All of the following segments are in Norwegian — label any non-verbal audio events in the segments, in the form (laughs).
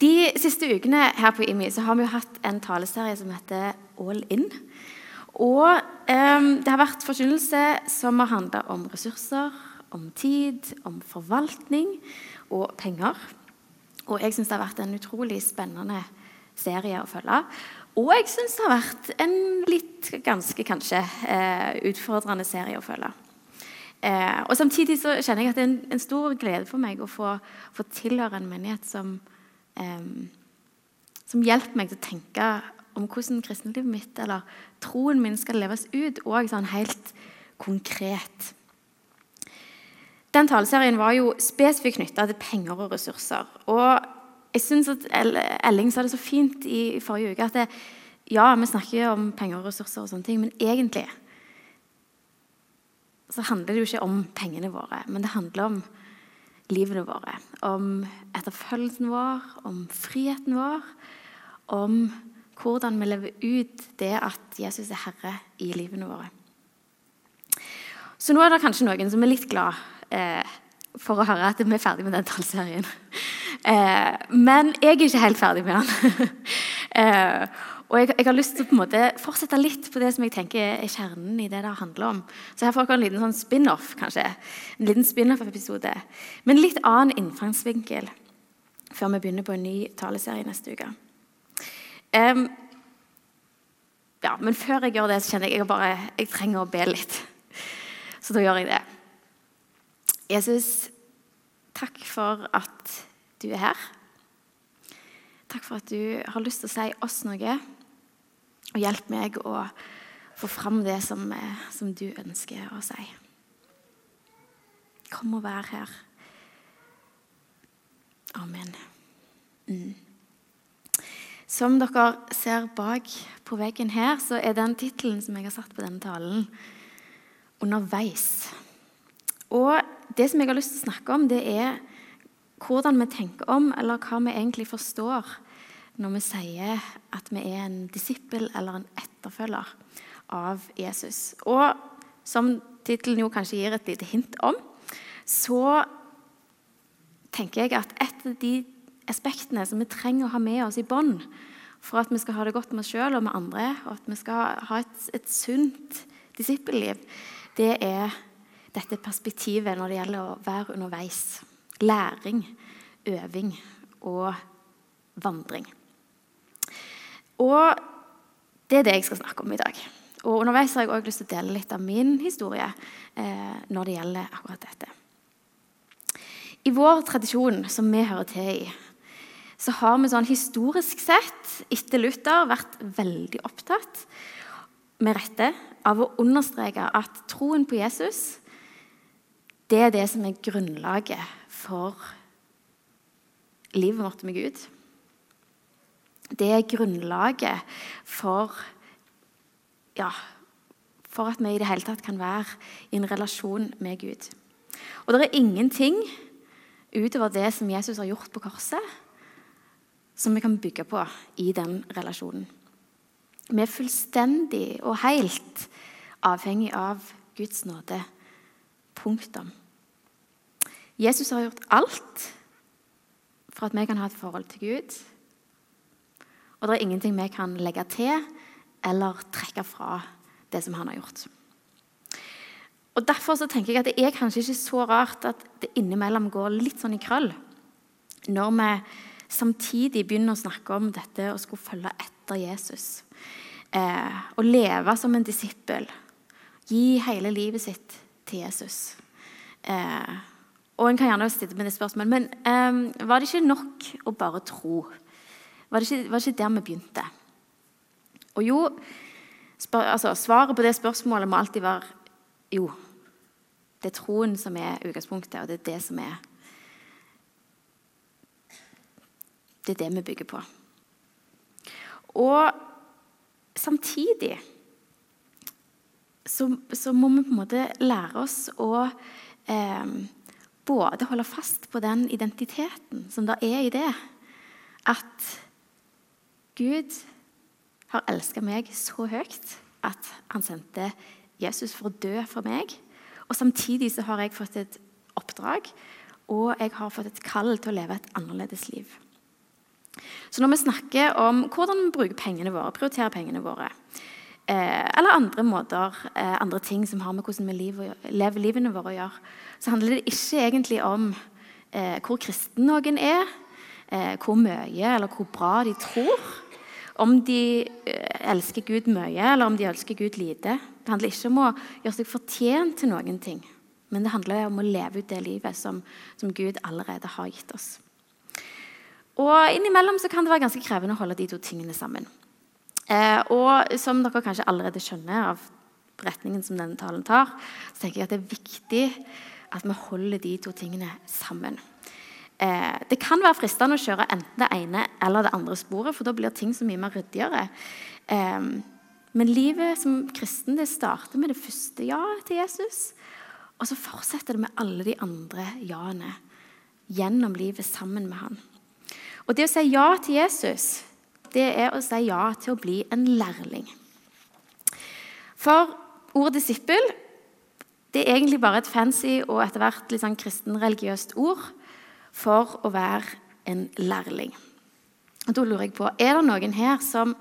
De siste ukene her på IMI så har vi jo hatt en taleserie som heter All In. Og eh, Det har vært forkynnelse som har handla om ressurser, om tid, om forvaltning og penger. Og jeg syns det har vært en utrolig spennende serie å følge. Og jeg syns det har vært en litt, ganske kanskje, eh, utfordrende serie å følge. Eh, og Samtidig så kjenner jeg at det er en, en stor glede for meg å få, få tilhøre en menighet som, som hjelper meg til å tenke om hvordan kristenlivet mitt eller troen min skal leves ut, og sånn helt konkret. Den taleserien var jo spesifikt knytta til penger og ressurser. Og jeg synes at Elling sa det så fint i forrige uke at det, ja, vi snakker om penger og ressurser, og sånne ting, men egentlig så handler det jo ikke om pengene våre, men det handler om livene våre. Om etterfølgelsen vår, om friheten vår, om hvordan vi lever ut det at Jesus er herre i livene våre. Så nå er det kanskje noen som er litt glad eh, for å høre at vi er ferdig med den tallserien. Eh, men jeg er ikke helt ferdig med den. (laughs) eh, og jeg, jeg, har lyst til å på en måte fortsette litt på det som jeg tenker er kjernen i det det handler om. Så her får dere en liten sånn spin-off, kanskje. En liten spin-off-episode. Men litt annen innfangsvinkel før vi begynner på en ny taleserie neste uke. Um, ja, men før jeg gjør det, så kjenner jeg at jeg, jeg trenger å be litt. Så da gjør jeg det. Jesus, takk for at du er her. Takk for at du har lyst til å si oss noe. Og hjelp meg å få fram det som, eh, som du ønsker å si. Kom og vær her. Amen. Mm. Som dere ser bak på veggen her, så er den tittelen som jeg har satt på denne talen, 'Underveis'. Og Det som jeg har lyst til å snakke om, det er hvordan vi tenker om, eller hva vi egentlig forstår når vi sier at vi er en disippel eller en etterfølger av Jesus. Og som tittelen jo kanskje gir et lite hint om, så tenker jeg at et av de aspektene som vi trenger å ha med oss i bånd for at vi skal ha det godt med oss sjøl og med andre, og at vi skal ha et, et sunt disippelliv, det er dette perspektivet når det gjelder å være underveis. Læring, øving og vandring. Og det er det jeg skal snakke om i dag. Og Underveis har jeg også lyst til å dele litt av min historie eh, når det gjelder akkurat dette. I vår tradisjon, som vi hører til i, så har vi sånn historisk sett etter Luther vært veldig opptatt med rette av å understreke at troen på Jesus det er det som er grunnlaget for livet vårt med Gud. Det er grunnlaget for, ja, for at vi i det hele tatt kan være i en relasjon med Gud. Og det er ingenting utover det som Jesus har gjort på korset, som vi kan bygge på i den relasjonen. Vi er fullstendig og helt avhengig av Guds nåde. Punktum. Jesus har gjort alt for at vi kan ha et forhold til Gud og det er ingenting vi kan legge til eller trekke fra det som han har gjort. Og Derfor så tenker jeg at det er kanskje ikke så rart at det innimellom går litt sånn i krøll når vi samtidig begynner å snakke om dette å skulle følge etter Jesus. Eh, leve som en disippel. Gi hele livet sitt til Jesus. Eh, og En kan gjerne stille med det spørsmålet, men eh, var det ikke nok å bare tro? Var det ikke, var det ikke der vi begynte? Og jo, spør, altså, Svaret på det spørsmålet må alltid være jo. Det er troen som er utgangspunktet, og det er det som er Det er det vi bygger på. Og samtidig så, så må vi på en måte lære oss å eh, både holde fast på den identiteten som det er i det. At Gud har elska meg så høyt at han sendte Jesus for å dø for meg. Og Samtidig så har jeg fått et oppdrag, og jeg har fått et kall til å leve et annerledes liv. Så når vi snakker om hvordan vi bruker pengene våre, prioriterer pengene våre, eh, eller andre måter, eh, andre ting som har med hvordan vi lever, livene våre å gjøre, så handler det ikke egentlig om eh, hvor kristen noen er, hvor mye eller hvor bra de tror. Om de eh, elsker Gud mye, eller om de elsker Gud lite. Det handler ikke om å gjøre seg fortjent til noen ting, men det handler om å leve ut det livet som, som Gud allerede har gitt oss. Og Innimellom så kan det være ganske krevende å holde de to tingene sammen. Eh, og som dere kanskje allerede skjønner av retningen som denne talen tar, så tenker jeg at det er viktig at vi holder de to tingene sammen. Eh, det kan være fristende å kjøre enten det ene eller det andre sporet, for da blir ting så mye mer ryddigere. Eh, men livet som kristen det starter med det første ja til Jesus. Og så fortsetter det med alle de andre ja-ene gjennom livet sammen med han. Og det å si ja til Jesus, det er å si ja til å bli en lærling. For ordet disippel det er egentlig bare et fancy og etter hvert litt sånn kristenreligiøst ord for å være en lærling. Og Da lurer jeg på, Er det noen her som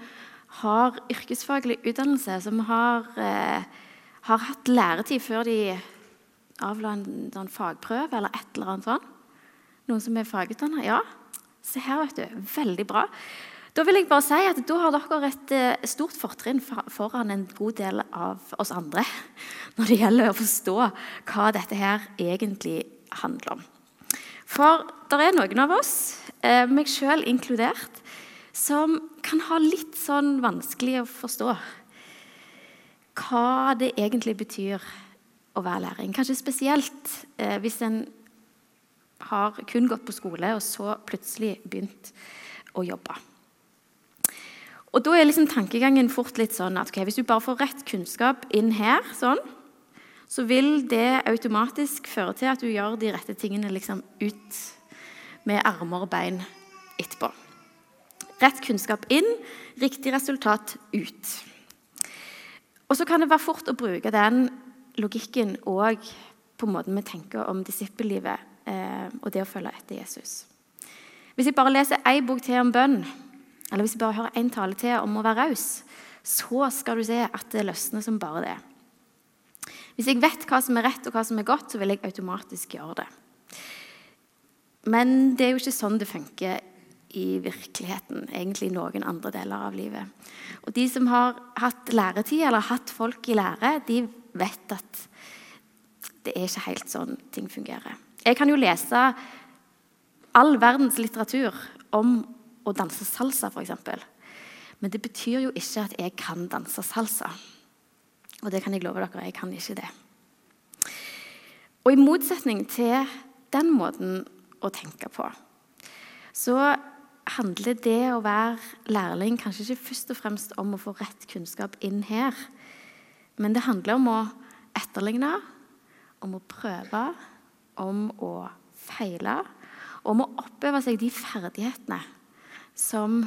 har yrkesfaglig utdannelse, som har, eh, har hatt læretid før de avla en, en fagprøve eller et eller annet sånt? Noen som er fagutdanna? Ja. Se her, vet du. Veldig bra. Da vil jeg bare si at da har dere et eh, stort fortrinn foran en god del av oss andre (laughs) når det gjelder å forstå hva dette her egentlig handler om. For det er noen av oss, eh, meg sjøl inkludert, som kan ha litt sånn vanskelig å forstå hva det egentlig betyr å være læring. Kanskje spesielt eh, hvis en har kun gått på skole og så plutselig begynt å jobbe. Og Da er liksom tankegangen fort litt sånn at okay, hvis du bare får rett kunnskap inn her, sånn, så vil det automatisk føre til at du gjør de rette tingene liksom ut med armer og bein etterpå. Rett kunnskap inn, riktig resultat ut. Og så kan det være fort å bruke den logikken òg på måten vi tenker om disippellivet eh, og det å følge etter Jesus. Hvis jeg bare leser ei bok til om bønn, eller hvis jeg bare hører én tale til om å være raus, så skal du se at det løsner som bare det. Hvis jeg vet hva som er rett og hva som er godt, så vil jeg automatisk gjøre det. Men det er jo ikke sånn det funker i virkeligheten, egentlig i noen andre deler av livet. Og De som har hatt læretid eller hatt folk i lære, de vet at det er ikke helt sånn ting fungerer. Jeg kan jo lese all verdens litteratur om å danse salsa, f.eks. Men det betyr jo ikke at jeg kan danse salsa. Og det kan jeg love dere, jeg kan ikke det. Og i motsetning til den måten å tenke på, så handler det å være lærling kanskje ikke først og fremst om å få rett kunnskap inn her. Men det handler om å etterligne, om å prøve, om å feile. Om å oppøve seg de ferdighetene som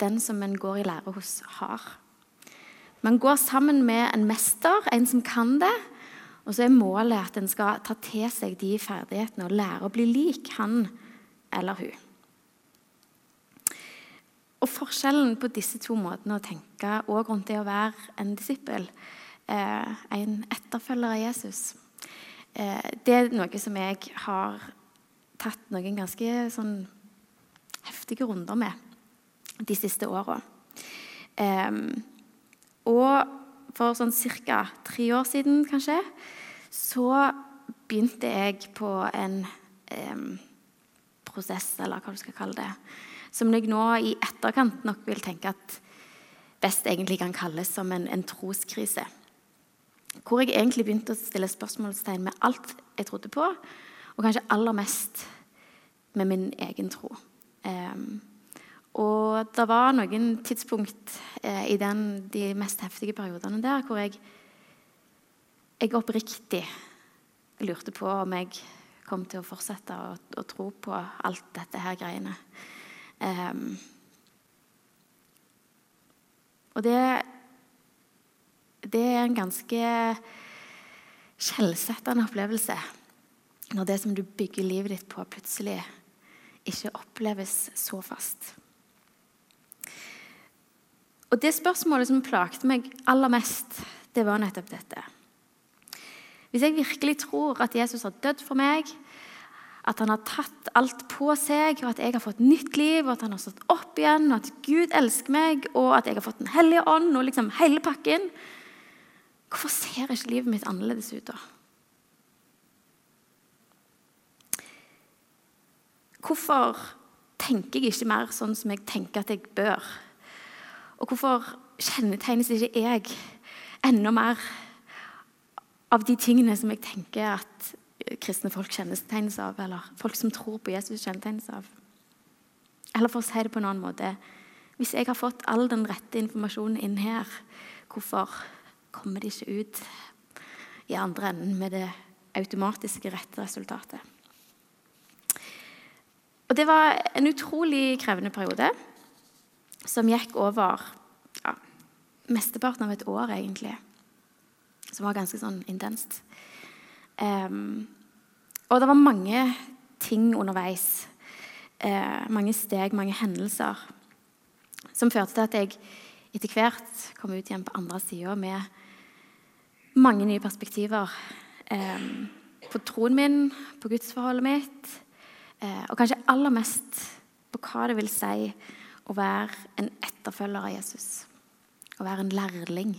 den som en går i lære hos, har. Man går sammen med en mester, en som kan det. Og så er målet at en skal ta til seg de ferdighetene og lære å bli lik han eller hun. Og Forskjellen på disse to måtene å tenke og rundt det å være en disippel, eh, en etterfølger av Jesus, eh, det er noe som jeg har tatt noen ganske sånn heftige runder med de siste åra. Um, og for sånn ca. tre år siden, kanskje, så begynte jeg på en eh, prosess, eller hva du skal kalle det, som jeg nå i etterkant nok vil tenke at best egentlig kan kalles som en, en troskrise. Hvor jeg egentlig begynte å stille spørsmålstegn med alt jeg trodde på, og kanskje aller mest med min egen tro. Um, og det var noen tidspunkt eh, i den, de mest heftige periodene der hvor jeg, jeg oppriktig lurte på om jeg kom til å fortsette å, å tro på alt dette her greiene. Um, og det, det er en ganske skjellsettende opplevelse når det som du bygger livet ditt på, plutselig ikke oppleves så fast. Og det spørsmålet som plagte meg aller mest, det var nettopp dette. Hvis jeg virkelig tror at Jesus har dødd for meg, at han har tatt alt på seg, og at jeg har fått nytt liv, og at han har stått opp igjen, og at Gud elsker meg, og at jeg har fått Den hellige ånd, og liksom hele pakken Hvorfor ser ikke livet mitt annerledes ut da? Hvorfor tenker jeg ikke mer sånn som jeg tenker at jeg bør? Og hvorfor kjennetegnes ikke jeg enda mer av de tingene som jeg tenker at kristne folk kjennetegnes av, eller folk som tror på Jesus, kjennetegnes av? Eller for å si det på en annen måte Hvis jeg har fått all den rette informasjonen inn her, hvorfor kommer det ikke ut i andre enden med det automatiske rette resultatet? Og Det var en utrolig krevende periode som gikk over ja, mesteparten av et år, egentlig. Som var ganske sånn intenst. Um, og det var mange ting underveis. Uh, mange steg, mange hendelser. Som førte til at jeg etter hvert kom ut igjen på andre sida med mange nye perspektiver. Um, på troen min, på gudsforholdet mitt, uh, og kanskje aller mest på hva det vil si å være en etterfølger av Jesus. Å være en lærling.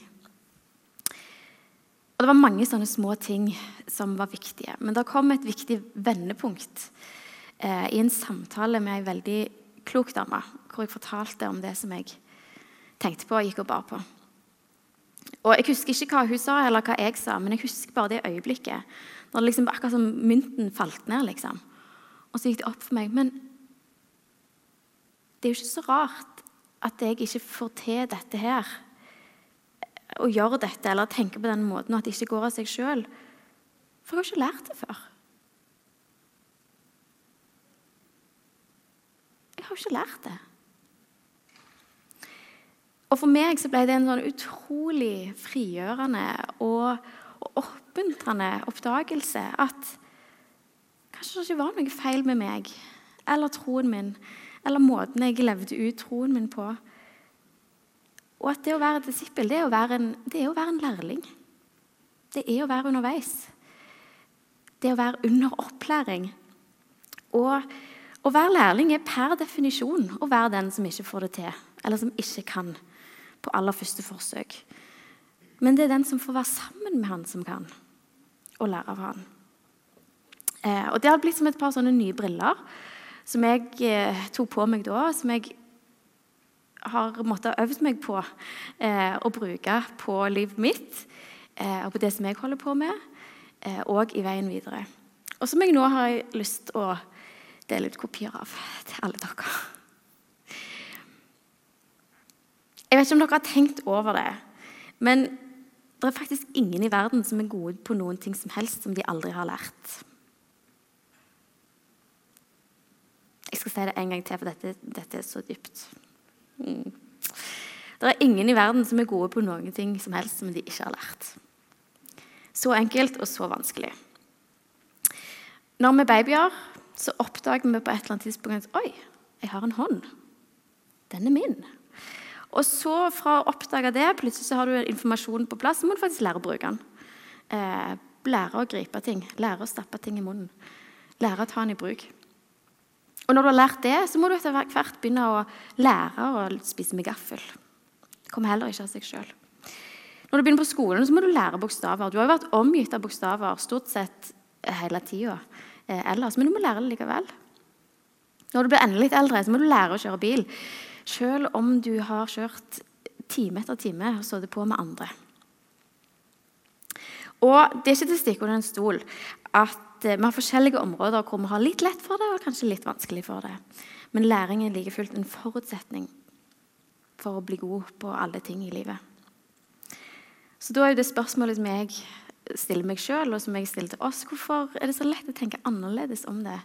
Og Det var mange sånne små ting som var viktige. Men det kom et viktig vendepunkt eh, i en samtale med ei veldig klok dame, hvor jeg fortalte om det som jeg tenkte på og gikk og bar på. Og Jeg husker ikke hva hun sa, eller hva jeg sa, men jeg husker bare det øyeblikket. Når det liksom Akkurat som mynten falt ned. liksom. Og så gikk det opp for meg. Men det er jo ikke så rart at jeg ikke får til dette her. Å gjøre dette eller tenke på den måten, og at det ikke går av seg sjøl. For jeg har ikke lært det før. Jeg har ikke lært det. Og For meg så ble det en sånn utrolig frigjørende og, oppmuntrende oppdagelse at kanskje det ikke var noe feil med meg eller troen min eller måten jeg levde ut troen min på. Og at det å være disippel, det er å være en, det er å være en lærling. Det er å være underveis. Det er å være under opplæring. Og å være lærling er per definisjon å være den som ikke får det til, eller som ikke kan på aller første forsøk. Men det er den som får være sammen med han som kan, og lære av han. Eh, og Det har blitt som et par sånne nye briller som jeg eh, tok på meg da, som jeg har måttet øvd meg på eh, å bruke på livet mitt eh, og på det som jeg holder på med, eh, og i veien videre. Og som jeg nå har lyst til å dele ut kopier av til alle dere. Jeg vet ikke om dere har tenkt over det, men det er faktisk ingen i verden som er gode på noen ting som helst som de aldri har lært. Jeg skal si det en gang til, for dette, dette er så dypt. Mm. Det er ingen i verden som er gode på noen ting som helst som de ikke har lært. Så enkelt og så vanskelig. Når vi er babyer, så oppdager vi på et eller annet tidspunkt at oi, jeg har en hånd. Den er min. Og så fra å oppdage det, plutselig så har du informasjon på plass, så må du faktisk lære å bruke den. Eh, lære å gripe ting, lære å stappe ting i munnen. Lære å ta den i bruk. Og når du har lært det, så må du etter hvert begynne å lære å spise med gaffel. Det kommer heller ikke av seg sjøl. Når du begynner på skolen, så må du lære bokstaver. Du har jo vært omgitt av bokstaver stort sett hele tida eh, ellers, men du må lære det likevel. Når du blir enda litt eldre, så må du lære å kjøre bil. Selv om du har kjørt time etter time og sittet på med andre. Og Det er ikke til å stikke under en stol at vi har forskjellige områder hvor vi har litt lett for det og kanskje litt vanskelig for det. Men læring er like fullt en forutsetning for å bli god på alle ting i livet. Så da er jo det spørsmålet som jeg stiller meg sjøl, og som jeg stiller til oss, hvorfor er det så lett å tenke annerledes om det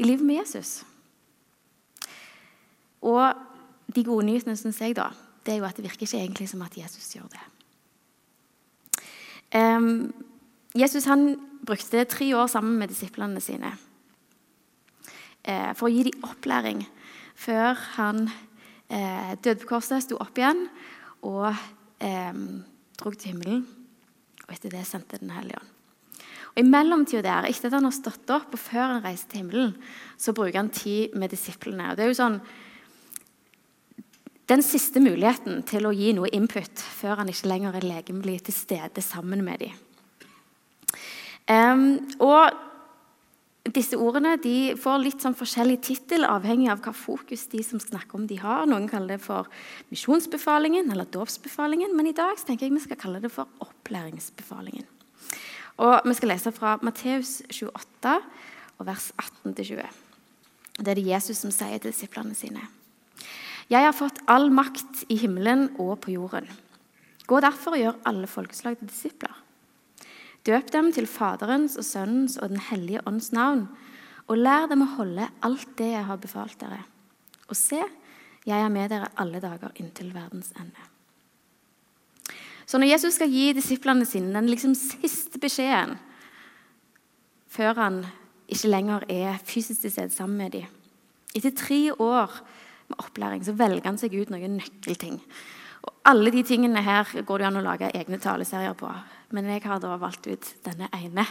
i livet med Jesus? Og de gode nyhetene syns jeg da, det er jo at det virker ikke egentlig som at Jesus gjør det. Um, Jesus han brukte tre år sammen med disiplene sine eh, for å gi dem opplæring før han eh, døde på korset, sto opp igjen og eh, dro til himmelen. Og etter det sendte Den hellige ånd. Og I mellomtida der, etter at han har stått opp og før han reiser til himmelen, så bruker han tid med disiplene. Og det er jo sånn, Den siste muligheten til å gi noe input før han ikke lenger er legemlig til stede sammen med dem. Og disse ordene de får litt sånn forskjellig tittel avhengig av hva fokus de som snakker om de har. Noen kaller det for misjonsbefalingen eller dåpsbefalingen, men i dag tenker jeg vi skal kalle det for opplæringsbefalingen. Og Vi skal lese fra Matteus 28, og vers 18-20. Det er det Jesus som sier til disiplene sine. Jeg har fått all makt i himmelen og på jorden. Gå derfor og gjør alle folkeslag til disipler. Døp dem til Faderens og Sønnens og Den hellige ånds navn, og lær dem å holde alt det jeg har befalt dere. Og se, jeg er med dere alle dager inntil verdens ende. Så når Jesus skal gi disiplene sine den liksom siste beskjeden før han ikke lenger er fysisk til stede sammen med dem Etter tre år med opplæring så velger han seg ut noen nøkkelting. Og alle de tingene her går det an å lage egne taleserier på. Men jeg har da valgt ut denne ene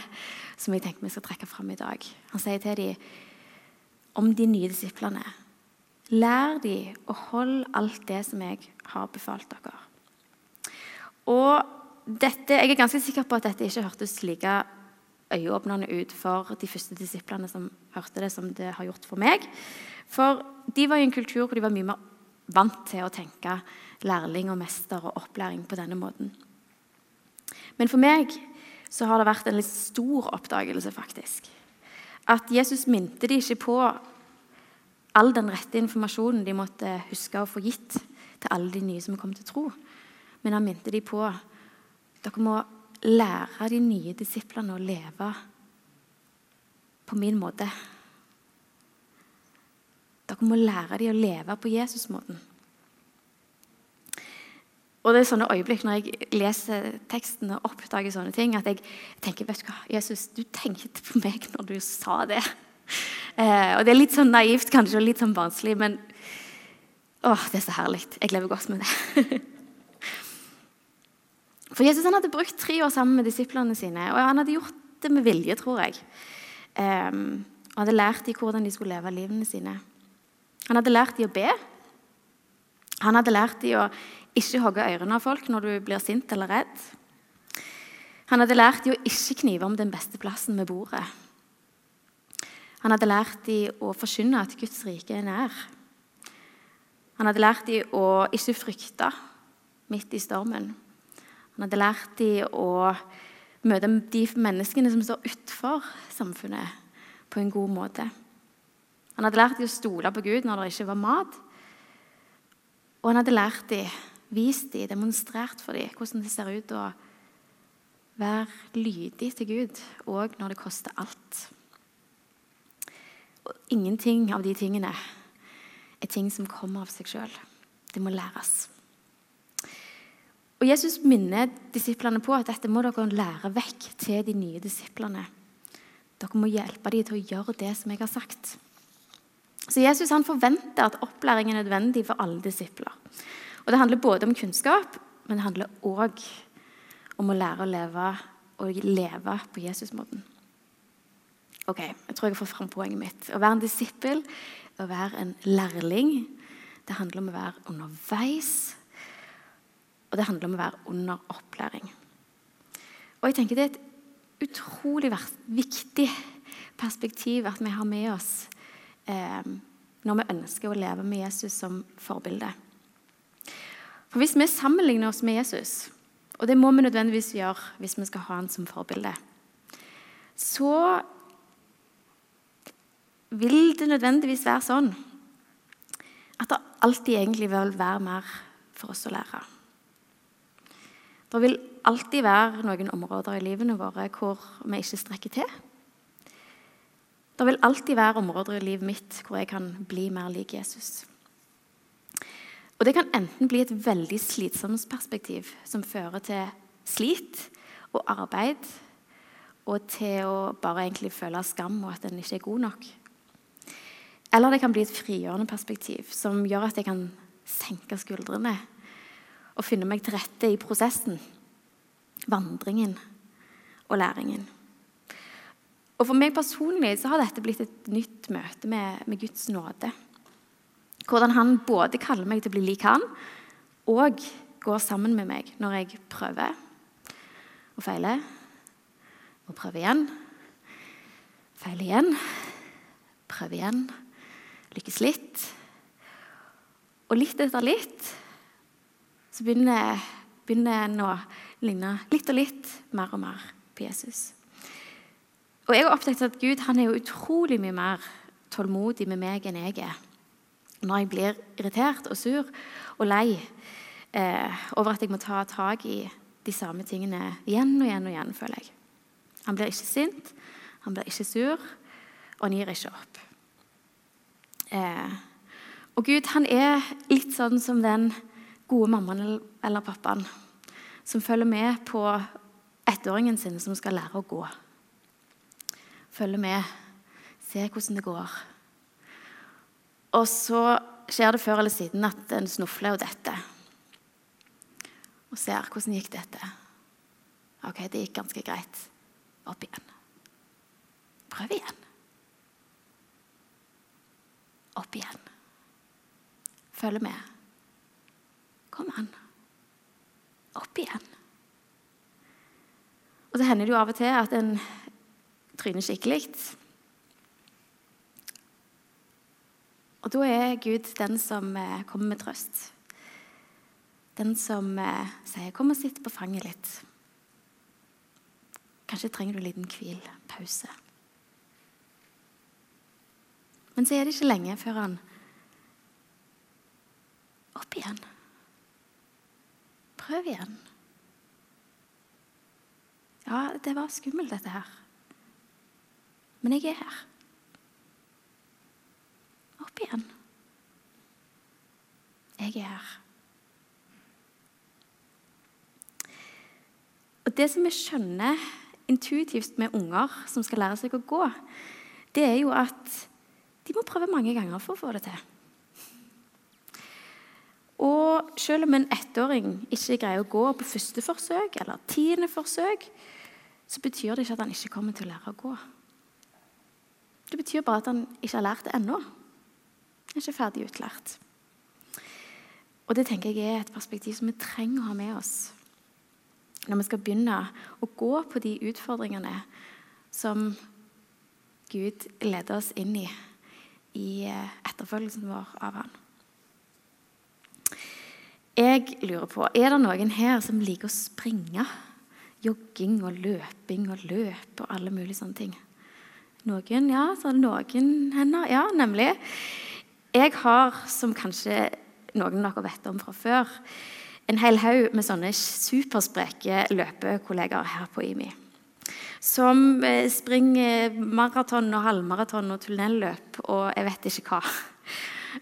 som jeg tenker vi skal trekke fram i dag. Han sier til dem om de nye disiplene. Lær de å holde alt det som jeg har befalt dere. Og dette, Jeg er ganske sikker på at dette ikke hørtes like øyeåpnende ut for de første disiplene som hørte det, som det har gjort for meg. For de var i en kultur hvor de var mye mer vant til å tenke lærling og mester og opplæring på denne måten. Men for meg så har det vært en litt stor oppdagelse, faktisk. At Jesus minte de ikke på all den rette informasjonen de måtte huske å få gitt til alle de nye som kom til tro. Men han minte de på dere må lære de nye disiplene å leve på min måte. Dere må lære de å leve på Jesus-måten. Og det er sånne øyeblikk når jeg leser teksten og oppdager sånne ting, at jeg tenker vet du hva, Jesus, du tenkte på meg når du sa det. Eh, og Det er litt sånn naivt kanskje, og litt sånn barnslig, men åh, det er så herlig. Jeg lever godt med det. (laughs) For Jesus han hadde brukt tre år sammen med disiplene sine, og han hadde gjort det med vilje, tror jeg. Eh, han hadde lært dem hvordan de skulle leve livene sine. Han hadde lært dem å be. Han hadde lært dem å ikke hogge ørene av folk når du blir sint eller redd. Han hadde lært dem å ikke knive om den beste plassen ved bordet. Han hadde lært dem å forkynne at Guds rike er nær. Han hadde lært dem å ikke frykte midt i stormen. Han hadde lært dem å møte de menneskene som står utenfor samfunnet, på en god måte. Han hadde lært dem å stole på Gud når det ikke var mat. Og han hadde lært dem vist dem, demonstrert for dem hvordan det ser ut å være lydig til Gud, òg når det koster alt. Og ingenting av de tingene er ting som kommer av seg sjøl. Det må læres. Og Jesus minner disiplene på at dette må dere lære vekk til de nye disiplene. Dere må hjelpe dem til å gjøre det som jeg har sagt. Så Jesus han forventer at opplæring er nødvendig for alle disipler. Og Det handler både om kunnskap, men det handler òg om å lære å leve og leve på Jesus-måten. Ok, Jeg tror jeg har fått fram poenget mitt. Å være en disippel, å være en lærling, det handler om å være underveis. Og det handler om å være under opplæring. Og jeg tenker Det er et utrolig viktig perspektiv at vi har med oss eh, når vi ønsker å leve med Jesus som forbilde. For Hvis vi sammenligner oss med Jesus, og det må vi nødvendigvis gjøre hvis vi skal ha han som forbilde, så vil det nødvendigvis være sånn at det alltid egentlig vil være mer for oss å lære. Det vil alltid være noen områder i livene våre hvor vi ikke strekker til. Det vil alltid være områder i livet mitt hvor jeg kan bli mer lik Jesus. Og Det kan enten bli et veldig slitsomt perspektiv som fører til slit og arbeid, og til å bare egentlig føle skam og at en ikke er god nok. Eller det kan bli et frigjørende perspektiv som gjør at jeg kan senke skuldrene og finne meg til rette i prosessen, vandringen og læringen. Og For meg personlig så har dette blitt et nytt møte med, med Guds nåde. Hvordan han både kaller meg til å bli lik han, og går sammen med meg når jeg prøver og feiler. Og prøver igjen. Feiler igjen. Prøver igjen. Lykkes litt. Og litt etter litt så begynner, begynner å ligne litt og litt mer og mer på Jesus. Og jeg har oppdaget at Gud han er jo utrolig mye mer tålmodig med meg enn jeg er. Når jeg blir irritert og sur og lei eh, over at jeg må ta tak i de samme tingene igjen og igjen og igjen, føler jeg. Han blir ikke sint, han blir ikke sur, og han gir ikke opp. Eh, og Gud han er litt sånn som den gode mammaen eller pappaen som følger med på ettåringen sin som skal lære å gå. Følger med, ser hvordan det går. Og så skjer det før eller siden at en snufler og detter og ser hvordan gikk dette. Ok, det gikk ganske greit. Opp igjen. Prøv igjen. Opp igjen. Følg med. Kom an. Opp igjen. Og så hender det jo av og til at en tryner skikkelig. Og da er Gud den som eh, kommer med trøst. Den som eh, sier 'kom og sitt på fanget litt'. Kanskje trenger du en liten hvil, pause. Men så er det ikke lenge før han Opp igjen. Prøv igjen. Ja, det var skummelt, dette her. Men jeg er her. Opp igjen. Jeg er her. Og Det som vi skjønner intuitivt med unger som skal lære seg å gå, det er jo at de må prøve mange ganger for å få det til. Og selv om en ettåring ikke greier å gå på første forsøk eller tiende forsøk, så betyr det ikke at han ikke kommer til å lære å gå. Det betyr bare at han ikke har lært det ennå. Han er ikke ferdig utlært. Og det tenker jeg er et perspektiv som vi trenger å ha med oss når vi skal begynne å gå på de utfordringene som Gud leder oss inn i i eh, etterfølgelsen vår av Han. Jeg lurer på, Er det noen her som liker å springe? Jogging og løping og løp og alle mulige sånne ting. Noen, ja. Så noen hender. Ja, nemlig. Jeg har, som kanskje noen av dere vet om fra før, en hel haug med sånne superspreke løpekollegaer her på IMI. Som eh, springer maraton og halvmaraton og tunnelløp og jeg vet ikke hva.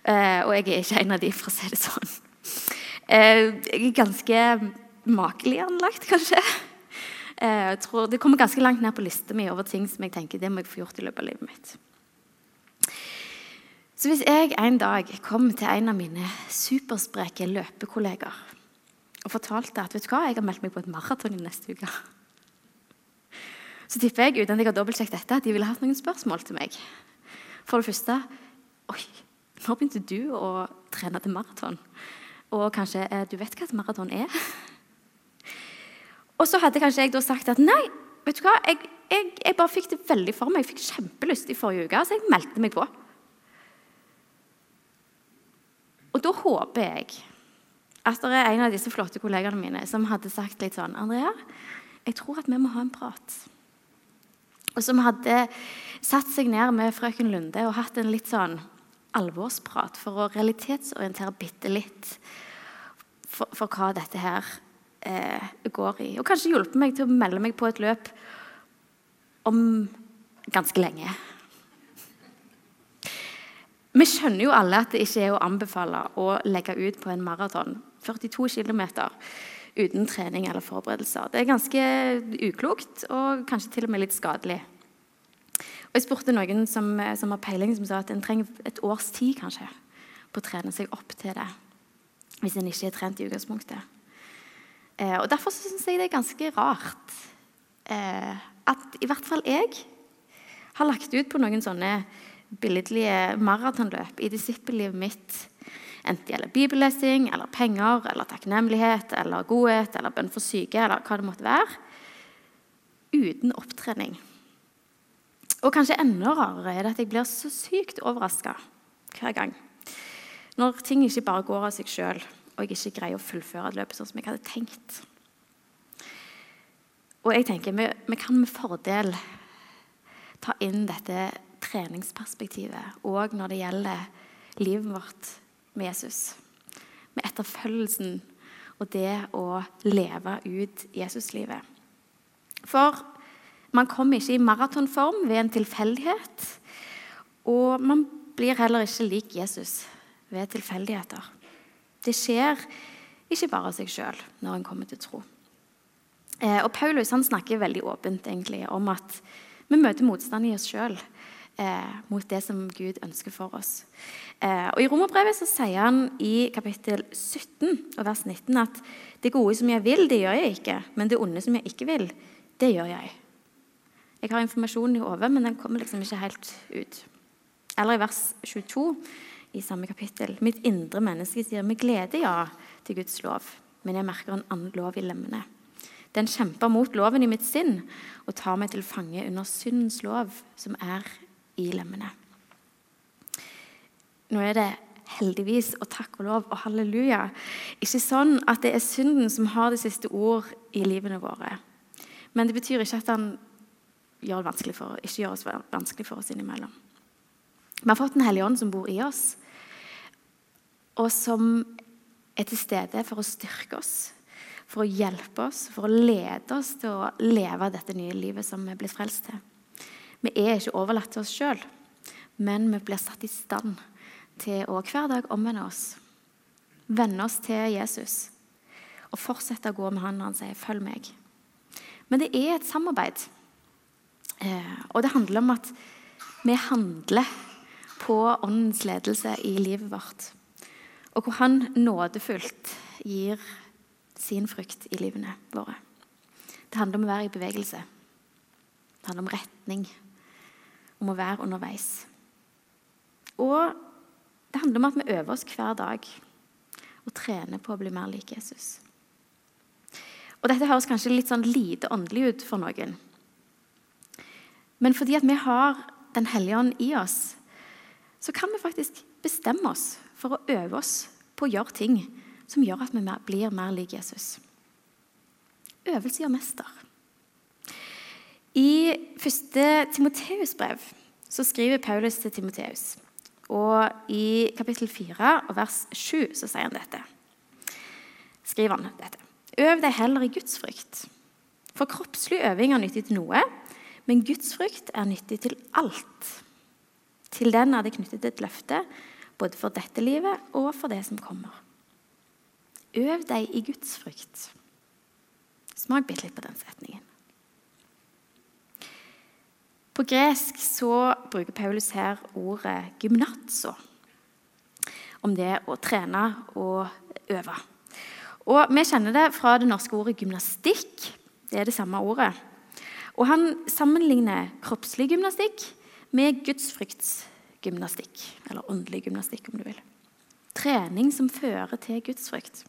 Eh, og jeg er ikke en av de, for å si det sånn. Eh, jeg er ganske makelig anlagt, kanskje. Jeg tror Det kommer ganske langt ned på lista mi over ting som jeg tenker det må jeg få gjort i løpet av livet mitt. Så hvis jeg en dag kom til en av mine superspreke løpekollegaer og fortalte at vet du hva, jeg har meldt meg på et maraton i neste uke. Så tipper jeg uten at jeg har dobbeltsjekket dette, at de ville hatt noen spørsmål til meg. For det første Oi, når begynte du å trene til maraton? Og kanskje eh, du vet hva et maraton er? Og så hadde kanskje jeg da sagt at nei, vet du hva, jeg, jeg, jeg bare fikk det veldig for meg. Jeg fikk kjempelyst i forrige uke, så jeg meldte meg på. Og da håper jeg at det er en av disse flotte kollegene mine som hadde sagt litt sånn Andrea, jeg tror at vi må ha en prat. Og som hadde satt seg ned med frøken Lunde og hatt en litt sånn alvorsprat for å realitetsorientere bitte litt for, for, hva dette her eh, går i. Og kanskje hjulpet meg til å melde meg på et løp om ganske lenge. Vi skjønner jo alle at det ikke er å anbefale å legge ut på en maraton 42 km uten trening eller forberedelser. Det er ganske uklokt og kanskje til og med litt skadelig. Og Jeg spurte noen som, som har peiling, som sa at en trenger et års tid kanskje, på å trene seg opp til det. hvis en ikke er trent i utgangspunktet. Eh, og Derfor syns jeg det er ganske rart eh, at i hvert fall jeg har lagt ut på noen sånne billedlige maratonløp i disippellivet mitt. Enten det gjelder bibellesing, eller penger, eller takknemlighet, eller godhet, eller bønn for syke, eller hva det måtte være. Uten opptrening. Og kanskje enda rarere er det at jeg blir så sykt overraska hver gang. Når ting ikke bare går av seg sjøl, og jeg ikke greier å fullføre løpet sånn som jeg hadde tenkt. Og jeg tenker vi, vi kan med fordel ta inn dette treningsperspektivet òg når det gjelder livet vårt med Jesus. Med etterfølgelsen og det å leve ut Jesuslivet. For man kommer ikke i maratonform ved en tilfeldighet. Og man blir heller ikke lik Jesus ved tilfeldigheter. Det skjer ikke bare av seg sjøl når en kommer til tro. Eh, og Paulus snakker veldig åpent egentlig om at vi møter motstand i oss sjøl eh, mot det som Gud ønsker for oss. Eh, og I Romerbrevet så sier han i kapittel 17 og vers 19 at det gode som jeg vil, det gjør jeg ikke, men det onde som jeg ikke vil, det gjør jeg. Jeg har informasjonen i hodet, men den kommer liksom ikke helt ut. Eller i vers 22 i samme kapittel. Mitt indre menneske sier med glede ja til Guds lov, men jeg merker en annen lov i lemmene. Den kjemper mot loven i mitt sinn og tar meg til fange under syndens lov, som er i lemmene. Nå er det heldigvis og takk og lov og halleluja ikke sånn at det er synden som har det siste ord i livene våre. Men det betyr ikke at han gjør det vanskelig for, ikke gjør oss vanskelig for oss innimellom. Vi har fått Den hellige ånd som bor i oss, og som er til stede for å styrke oss, for å hjelpe oss, for å lede oss til å leve dette nye livet som vi er blitt frelst til. Vi er ikke overlatt til oss sjøl, men vi blir satt i stand til å hver dag omvende oss, vende oss til Jesus og fortsette å gå med han når han sier 'følg meg'. Men det er et samarbeid. Eh, og det handler om at vi handler på åndens ledelse i livet vårt. Og hvor han nådefullt gir sin frukt i livene våre. Det handler om å være i bevegelse. Det handler om retning, om å være underveis. Og det handler om at vi øver oss hver dag og trener på å bli mer lik Jesus. Og Dette høres kanskje litt sånn lite åndelig ut for noen. Men fordi at vi har Den hellige ånd i oss, så kan vi faktisk bestemme oss for å øve oss på å gjøre ting som gjør at vi blir mer lik Jesus. Øvelse gjør mester. I første Timoteus' brev så skriver Paulus til Timoteus. Og I kapittel 4 og vers 7 så sier han dette. skriver han dette. Øv deg heller i Guds frykt. For kroppslig øving er nyttig til noe, men Guds frykt er nyttig til alt. Til den er det knyttet et løfte, både for dette livet og for det som kommer. Øv deg i Guds frykt. Smak bitte litt på den setningen. På gresk så bruker Paulus her ordet 'gymnatso' om det å trene og øve. Og Vi kjenner det fra det norske ordet 'gymnastikk'. Det er det samme ordet. Og Han sammenligner kroppslig gymnastikk med gudsfryktsgymnastikk. Eller åndelig gymnastikk, om du vil. Trening som fører til gudsfrykt.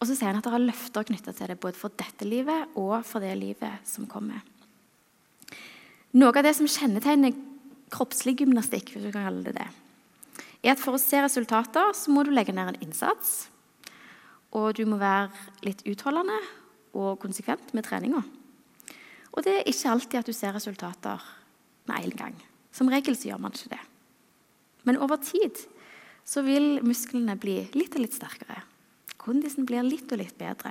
Og så sier han at det er løfter knytta til det, både for dette livet og for det livet som kommer. Noe av det som kjennetegner kroppslig gymnastikk, hvis du kan kalle det det, er at for å se resultater så må du legge ned en innsats. Og du må være litt utholdende og konsekvent med treninga. Og det er ikke alltid at du ser resultater med en gang. Som regel så gjør man ikke det. Men over tid så vil musklene bli litt og litt sterkere. Kondisen blir litt og litt bedre.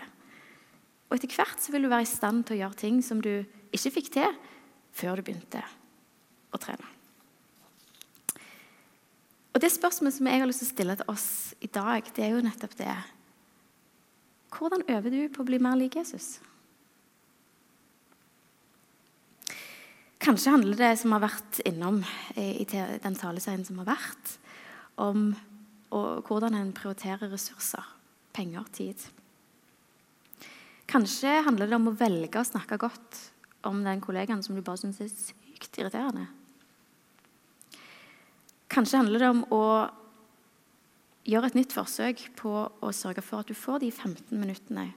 Og etter hvert så vil du være i stand til å gjøre ting som du ikke fikk til før du begynte å trene. Og Det spørsmålet som jeg har lyst til å stille til oss i dag, det er jo nettopp det Hvordan øver du på å bli mer lik Jesus? Kanskje handler det som har vært innom i den taleserien som har vært, om hvordan en prioriterer ressurser, penger, tid. Kanskje handler det om å velge å snakke godt om den kollegaen som du bare syns er sykt irriterende. Kanskje handler det om å gjøre et nytt forsøk på å sørge for at du får de 15 minuttene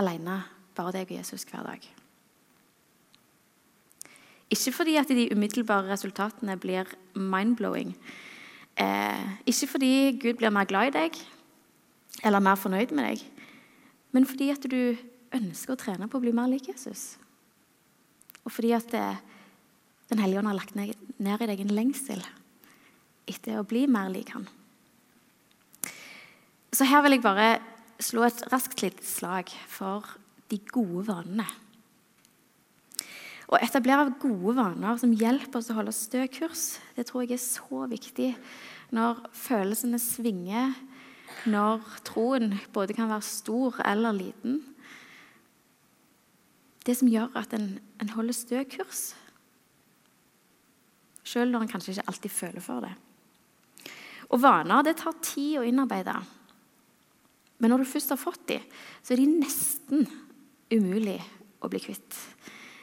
alene, bare deg og Jesus hver dag. Ikke fordi at de umiddelbare resultatene blir mind-blowing. Eh, ikke fordi Gud blir mer glad i deg eller mer fornøyd med deg, men fordi at du ønsker å trene på å bli mer lik Jesus. Og fordi at det, Den hellige ånd har lagt ned, ned i deg en lengsel etter å bli mer lik han. Så her vil jeg bare slå et raskt lite slag for de gode vanene. Å etablere gode vaner som hjelper oss å holde stø kurs, det tror jeg er så viktig når følelsene svinger, når troen både kan være stor eller liten det som gjør at en, en holder stø kurs. Selv når en kanskje ikke alltid føler for det. Og Vaner det tar tid å innarbeide. Men når du først har fått dem, så er de nesten umulig å bli kvitt.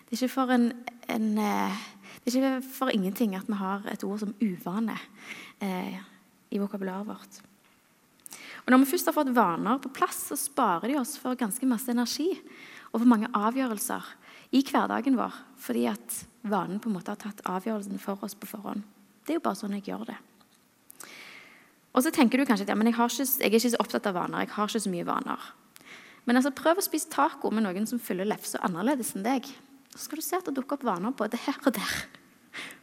Det er ikke for, en, en, eh, det er ikke for ingenting at vi har et ord som uvane eh, i vokabularet vårt. Og Når vi først har fått vaner på plass, så sparer de oss for ganske masse energi og for mange avgjørelser i hverdagen vår fordi at vanen på en måte har tatt avgjørelsen for oss på forhånd. Det er jo bare sånn jeg gjør det. Og så tenker du kanskje at ja, men jeg, ikke, jeg, er ikke så opptatt av vaner. jeg har ikke så mye vaner. Men altså, prøv å spise taco med noen som fyller lefsa annerledes enn deg. Så skal du se at det dukker opp vaner både her og der.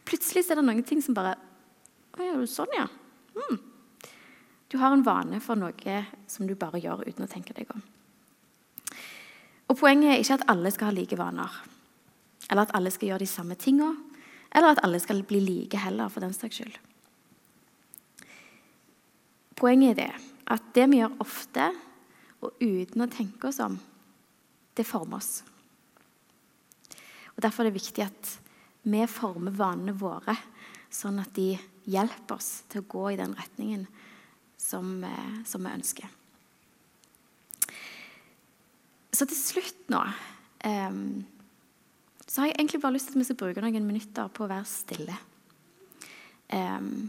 Plutselig er det noen ting som bare Å, sånn, ja. Mm. Du har en vane for noe som du bare gjør uten å tenke deg om. Og Poenget er ikke at alle skal ha like vaner, eller at alle skal gjøre de samme tinga, eller at alle skal bli like heller, for den saks skyld. Poenget er det at det vi gjør ofte og uten å tenke oss om, det former oss. Og Derfor er det viktig at vi former vanene våre sånn at de hjelper oss til å gå i den retningen som, eh, som vi ønsker. Så til slutt nå um, så har jeg egentlig bare lyst til at vi skal bruke noen minutter på å være stille. Um,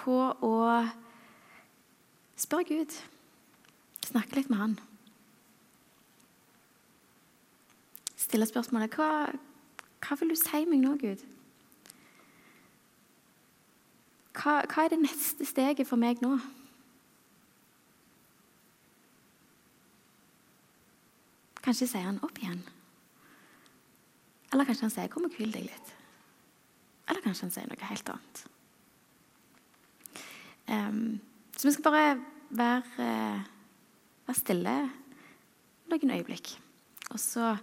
på å spørre Gud. Snakke litt med Han. Stille spørsmålet hva, hva vil du si meg nå, Gud? Hva, hva er det neste steget for meg nå? Kanskje sier han opp igjen. Eller kanskje han sier 'kom og hvil deg litt'. Eller kanskje han sier noe helt annet. Um, så vi skal bare være, uh, være stille noen øyeblikk. Og så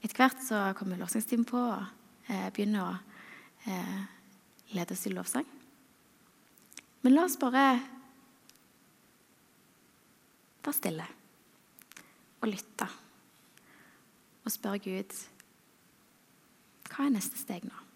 etter hvert så kommer lovsangstimen på og uh, begynner å uh, lede oss i lovsang. Men la oss bare være stille og lytte og spør Gud hva er neste steg nå?